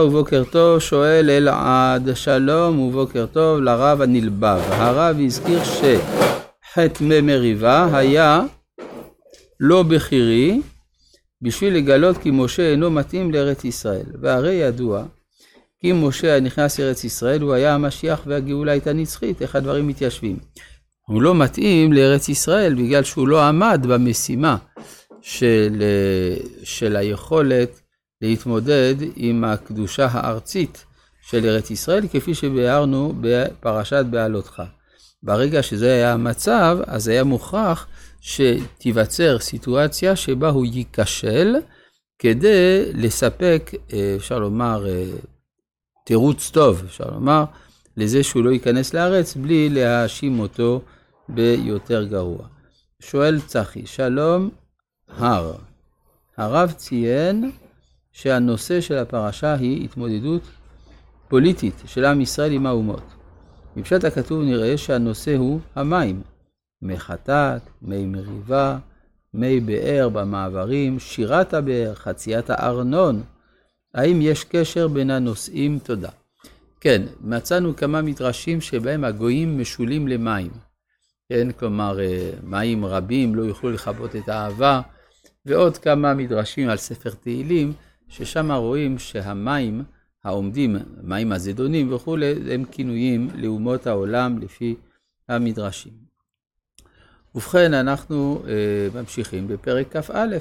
ובוקר טוב, שואל אלעד, שלום ובוקר טוב לרב הנלבב. הרב הזכיר שחטא מריבה היה לא בכירי בשביל לגלות כי משה אינו מתאים לארץ ישראל. והרי ידוע כי משה נכנס לארץ ישראל הוא היה המשיח והגאולה הייתה נצחית, איך הדברים מתיישבים. הוא לא מתאים לארץ ישראל בגלל שהוא לא עמד במשימה של, של היכולת להתמודד עם הקדושה הארצית של ארץ ישראל, כפי שביארנו בפרשת בעלותך. ברגע שזה היה המצב, אז היה מוכרח שתיווצר סיטואציה שבה הוא ייכשל כדי לספק, אפשר לומר, תירוץ טוב, אפשר לומר, לזה שהוא לא ייכנס לארץ בלי להאשים אותו ביותר גרוע. שואל צחי, שלום, הר. הרב ציין שהנושא של הפרשה היא התמודדות פוליטית של עם ישראל עם האומות. מפשט הכתוב נראה שהנושא הוא המים. מי חטאת, מי מריבה, מי באר במעברים, שירת הבאר, חציית הארנון. האם יש קשר בין הנושאים? תודה. כן, מצאנו כמה מדרשים שבהם הגויים משולים למים. כן, כלומר, אה, מים רבים לא יוכלו לכבות את האהבה, ועוד כמה מדרשים על ספר תהילים, ששם רואים שהמים העומדים, מים הזדונים וכולי, הם כינויים לאומות העולם לפי המדרשים. ובכן, אנחנו uh, ממשיכים בפרק כ"א,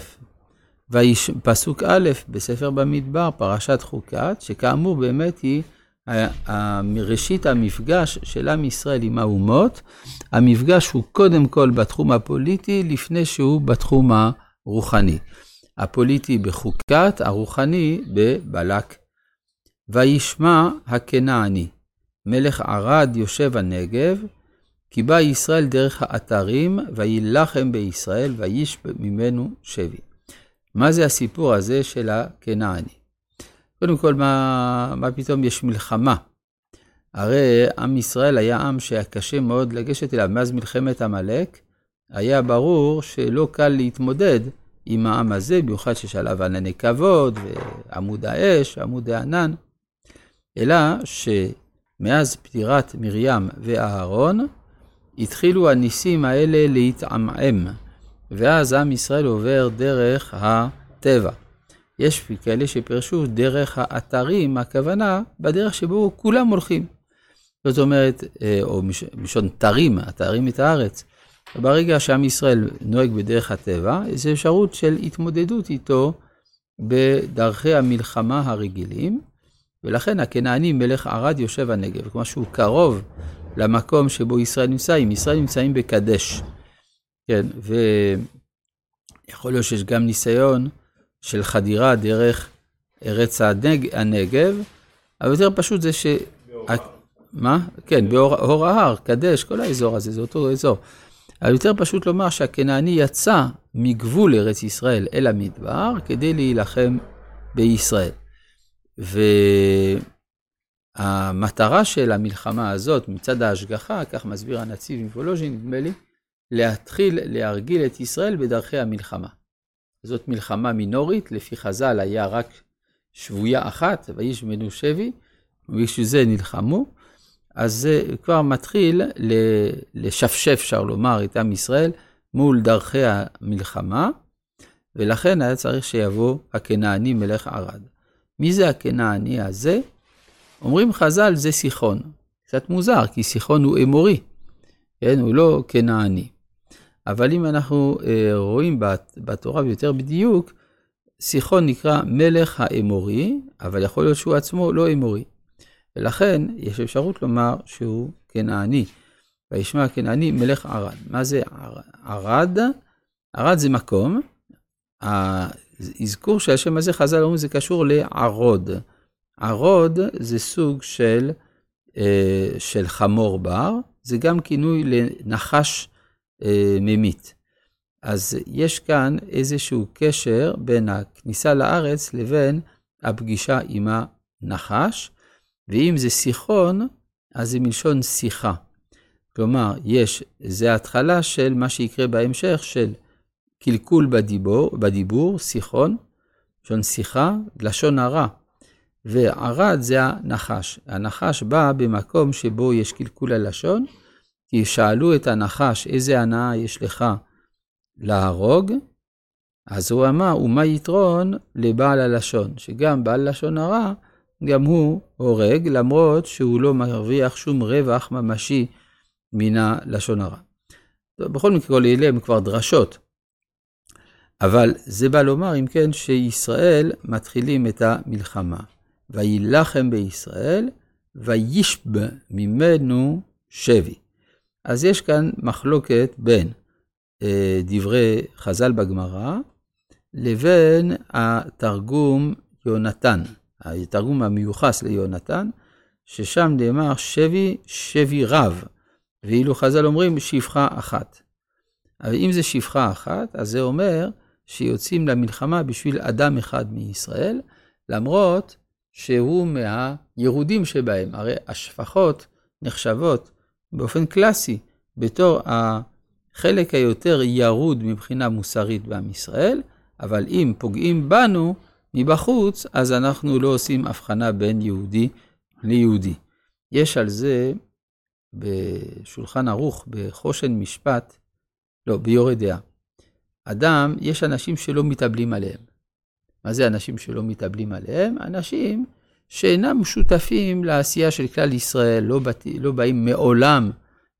פסוק א' בספר במדבר, פרשת חוקת, שכאמור באמת היא ראשית המפגש של עם ישראל עם האומות. המפגש הוא קודם כל בתחום הפוליטי, לפני שהוא בתחום הרוחני. הפוליטי בחוקת, הרוחני בבלק. וישמע הכנעני, מלך ערד יושב הנגב, כי בא ישראל דרך האתרים, ויילחם בישראל, ויש ממנו שבי. מה זה הסיפור הזה של הכנעני? קודם כל, מה, מה פתאום יש מלחמה? הרי עם ישראל היה עם שהיה קשה מאוד לגשת אליו. מאז מלחמת עמלק, היה ברור שלא קל להתמודד עם העם הזה, במיוחד שיש עליו ענני כבוד, ועמוד האש, עמוד הענן, אלא שמאז פטירת מרים ואהרון, התחילו הניסים האלה להתעמעם, ואז עם ישראל עובר דרך הטבע. יש כאלה שפרשו דרך האתרים, הכוונה בדרך שבו כולם הולכים. זאת אומרת, אה, או מלשון תרים, אתרים את הארץ. ברגע שעם ישראל נוהג בדרך הטבע, זו אפשרות של התמודדות איתו בדרכי המלחמה הרגילים, ולכן הכנעני מלך ערד יושב הנגב, כלומר שהוא קרוב למקום שבו ישראל נמצאים, ישראל נמצאים בקדש. כן, ויכול להיות שיש גם ניסיון של חדירה דרך ארץ הנג... הנגב, אבל יותר פשוט זה ש... באור מה? כן, באור ההר, קדש, כל האזור הזה, זה אותו אזור. אבל יותר פשוט לומר שהכנעני יצא מגבול ארץ ישראל אל המדבר כדי להילחם בישראל. והמטרה של המלחמה הזאת מצד ההשגחה, כך מסביר הנציב מוולוז'ין, נדמה לי, להתחיל להרגיל את ישראל בדרכי המלחמה. זאת מלחמה מינורית, לפי חז"ל היה רק שבויה אחת, ואיש ממנו שבי, ובשביל זה נלחמו. אז זה כבר מתחיל לשפשף, אפשר לומר, את עם ישראל מול דרכי המלחמה, ולכן היה צריך שיבוא הכנעני מלך ערד. מי זה הכנעני הזה? אומרים חז"ל, זה סיחון. קצת מוזר, כי סיחון הוא אמורי, כן? הוא לא כנעני. אבל אם אנחנו אה, רואים בתורה ביותר בדיוק, סיחון נקרא מלך האמורי, אבל יכול להיות שהוא עצמו לא אמורי. ולכן יש אפשרות לומר שהוא כנעני. וישמע כנעני מלך ערד. מה זה ערד? ערד זה מקום. האזכור של השם הזה, חז"ל אומרים, זה קשור לערוד. ערוד זה סוג של, אה, של חמור בר, זה גם כינוי לנחש אה, ממית. אז יש כאן איזשהו קשר בין הכניסה לארץ לבין הפגישה עם הנחש, ואם זה סיחון, אז זה מלשון שיחה. כלומר, יש, זה התחלה של מה שיקרה בהמשך, של קלקול בדיבור, בדיבור סיחון, לשון שיחה, לשון הרע. וערד זה הנחש. הנחש בא במקום שבו יש קלקול הלשון, כי שאלו את הנחש איזה הנאה יש לך להרוג, אז הוא אמר, ומה יתרון לבעל הלשון? שגם בעל לשון הרע, גם הוא הורג, למרות שהוא לא מרוויח שום רווח ממשי מן הלשון הרע. בכל מקרה, אלה הם כבר דרשות. אבל זה בא לומר, אם כן, שישראל מתחילים את המלחמה. ויילחם בישראל, וישב ממנו שבי. אז יש כאן מחלוקת בין אה, דברי חז"ל בגמרא, לבין התרגום יונתן, התרגום המיוחס ליונתן, ששם נאמר שבי, שבי רב, ואילו חז"ל אומרים שפחה אחת. אבל אם זה שפחה אחת, אז זה אומר שיוצאים למלחמה בשביל אדם אחד מישראל, למרות שהוא מהירודים שבהם. הרי השפחות נחשבות באופן קלאסי בתור החלק היותר ירוד מבחינה מוסרית בעם ישראל, אבל אם פוגעים בנו מבחוץ, אז אנחנו לא עושים הבחנה בין יהודי ליהודי. יש על זה בשולחן ערוך, בחושן משפט, לא, ביורי דעה. אדם, יש אנשים שלא מתאבלים עליהם. מה זה אנשים שלא מתאבלים עליהם? אנשים שאינם שותפים לעשייה של כלל ישראל, לא, בת... לא באים מעולם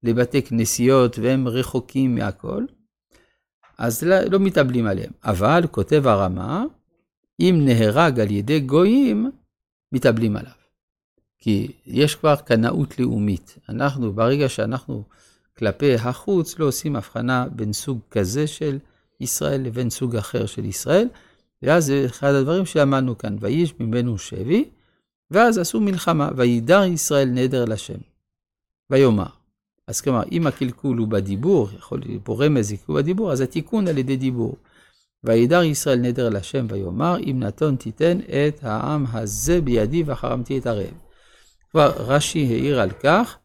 לבתי כנסיות והם רחוקים מהכל, אז לא, לא מתאבלים עליהם. אבל, כותב הרמה, אם נהרג על ידי גויים, מתאבלים עליו. כי יש כבר קנאות לאומית. אנחנו, ברגע שאנחנו כלפי החוץ, לא עושים הבחנה בין סוג כזה של ישראל לבין סוג אחר של ישראל, ואז זה אחד הדברים שלמדנו כאן, ויש ממנו שבי, ואז עשו מלחמה, וידר ישראל נדר לשם. ויאמר. אז כלומר, אם הקלקול הוא בדיבור, יכול להיות פה רמז יקול בדיבור, אז התיקון על ידי דיבור. וידר ישראל נדר לשם ויאמר, אם נתון תיתן את העם הזה בידי וחרמתי את הרעב. כבר רש"י העיר על כך,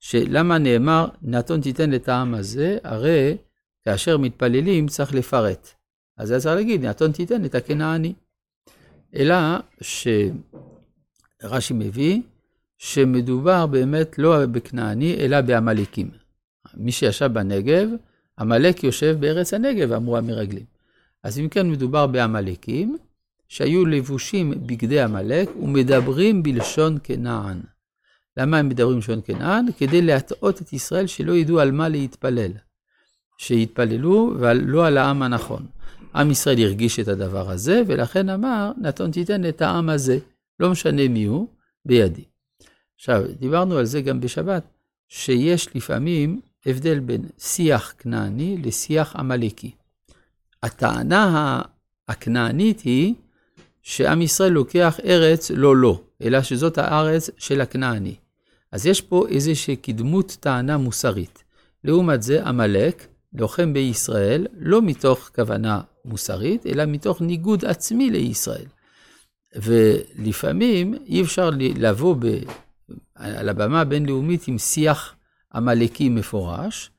שלמה נאמר, נתון תיתן את העם הזה, הרי כאשר מתפללים צריך לפרט. אז היה צריך להגיד, נתון תיתן את הכנעני. אלא שרש"י מביא שמדובר באמת לא בכנעני, אלא בעמלקים. מי שישב בנגב, עמלק יושב בארץ הנגב, אמרו המרגלים. אז אם כן, מדובר בעמלקים שהיו לבושים בגדי עמלק ומדברים בלשון כנען. למה הם מדברים בלשון כנען? כדי להטעות את ישראל שלא ידעו על מה להתפלל. שיתפללו ולא על העם הנכון. עם ישראל הרגיש את הדבר הזה, ולכן אמר, נתון תיתן את העם הזה, לא משנה מי הוא, בידי. עכשיו, דיברנו על זה גם בשבת, שיש לפעמים הבדל בין שיח כנעני לשיח עמלקי. הטענה הכנענית היא שעם ישראל לוקח ארץ לא לו, אלא שזאת הארץ של הכנעני. אז יש פה איזושהי קדמות טענה מוסרית. לעומת זה, עמלק לוחם בישראל לא מתוך כוונה מוסרית, אלא מתוך ניגוד עצמי לישראל. ולפעמים אי אפשר לבוא ב, על הבמה הבינלאומית עם שיח עמלקי מפורש,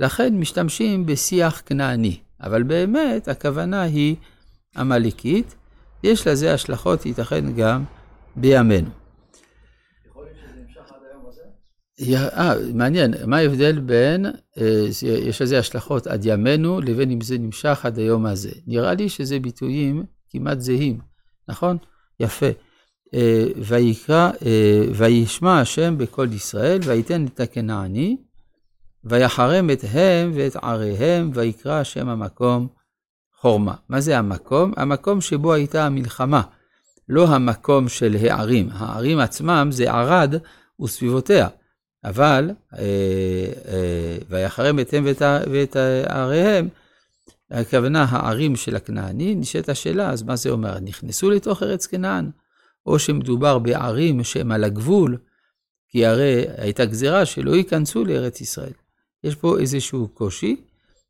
לכן משתמשים בשיח כנעני, אבל באמת הכוונה היא עמלקית, יש לזה השלכות ייתכן גם בימינו. אה, מעניין, מה ההבדל בין, אה, יש לזה השלכות עד ימינו, לבין אם זה נמשך עד היום הזה. נראה לי שזה ביטויים כמעט זהים, נכון? יפה. אה, ויקרא, אה, וישמע השם בקול ישראל, ויתן את הכנעני, ויחרם את הם ואת עריהם, ויקרא השם המקום חורמה. מה זה המקום? המקום שבו הייתה המלחמה, לא המקום של הערים. הערים עצמם זה ערד וסביבותיה. אבל, אה, אה, ויחרם את הם ואת, ואת עריהם, הכוונה הערים של הכנעני, נשאלת השאלה, אז מה זה אומר? נכנסו לתוך ארץ כנען? או שמדובר בערים שהם על הגבול, כי הרי הייתה גזירה שלא ייכנסו לארץ ישראל. יש פה איזשהו קושי,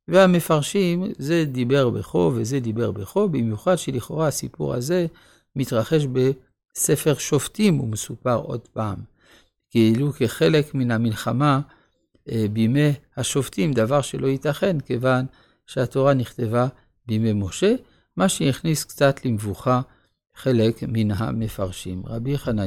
והמפרשים, זה דיבר בכו וזה דיבר בכו, במיוחד שלכאורה הסיפור הזה מתרחש בספר שופטים, הוא מסופר עוד פעם. כאילו כחלק מן המלחמה אה, בימי השופטים, דבר שלא ייתכן, כיוון שהתורה נכתבה בימי משה, מה שהכניס קצת למבוכה חלק מן המפרשים. רבי חנניה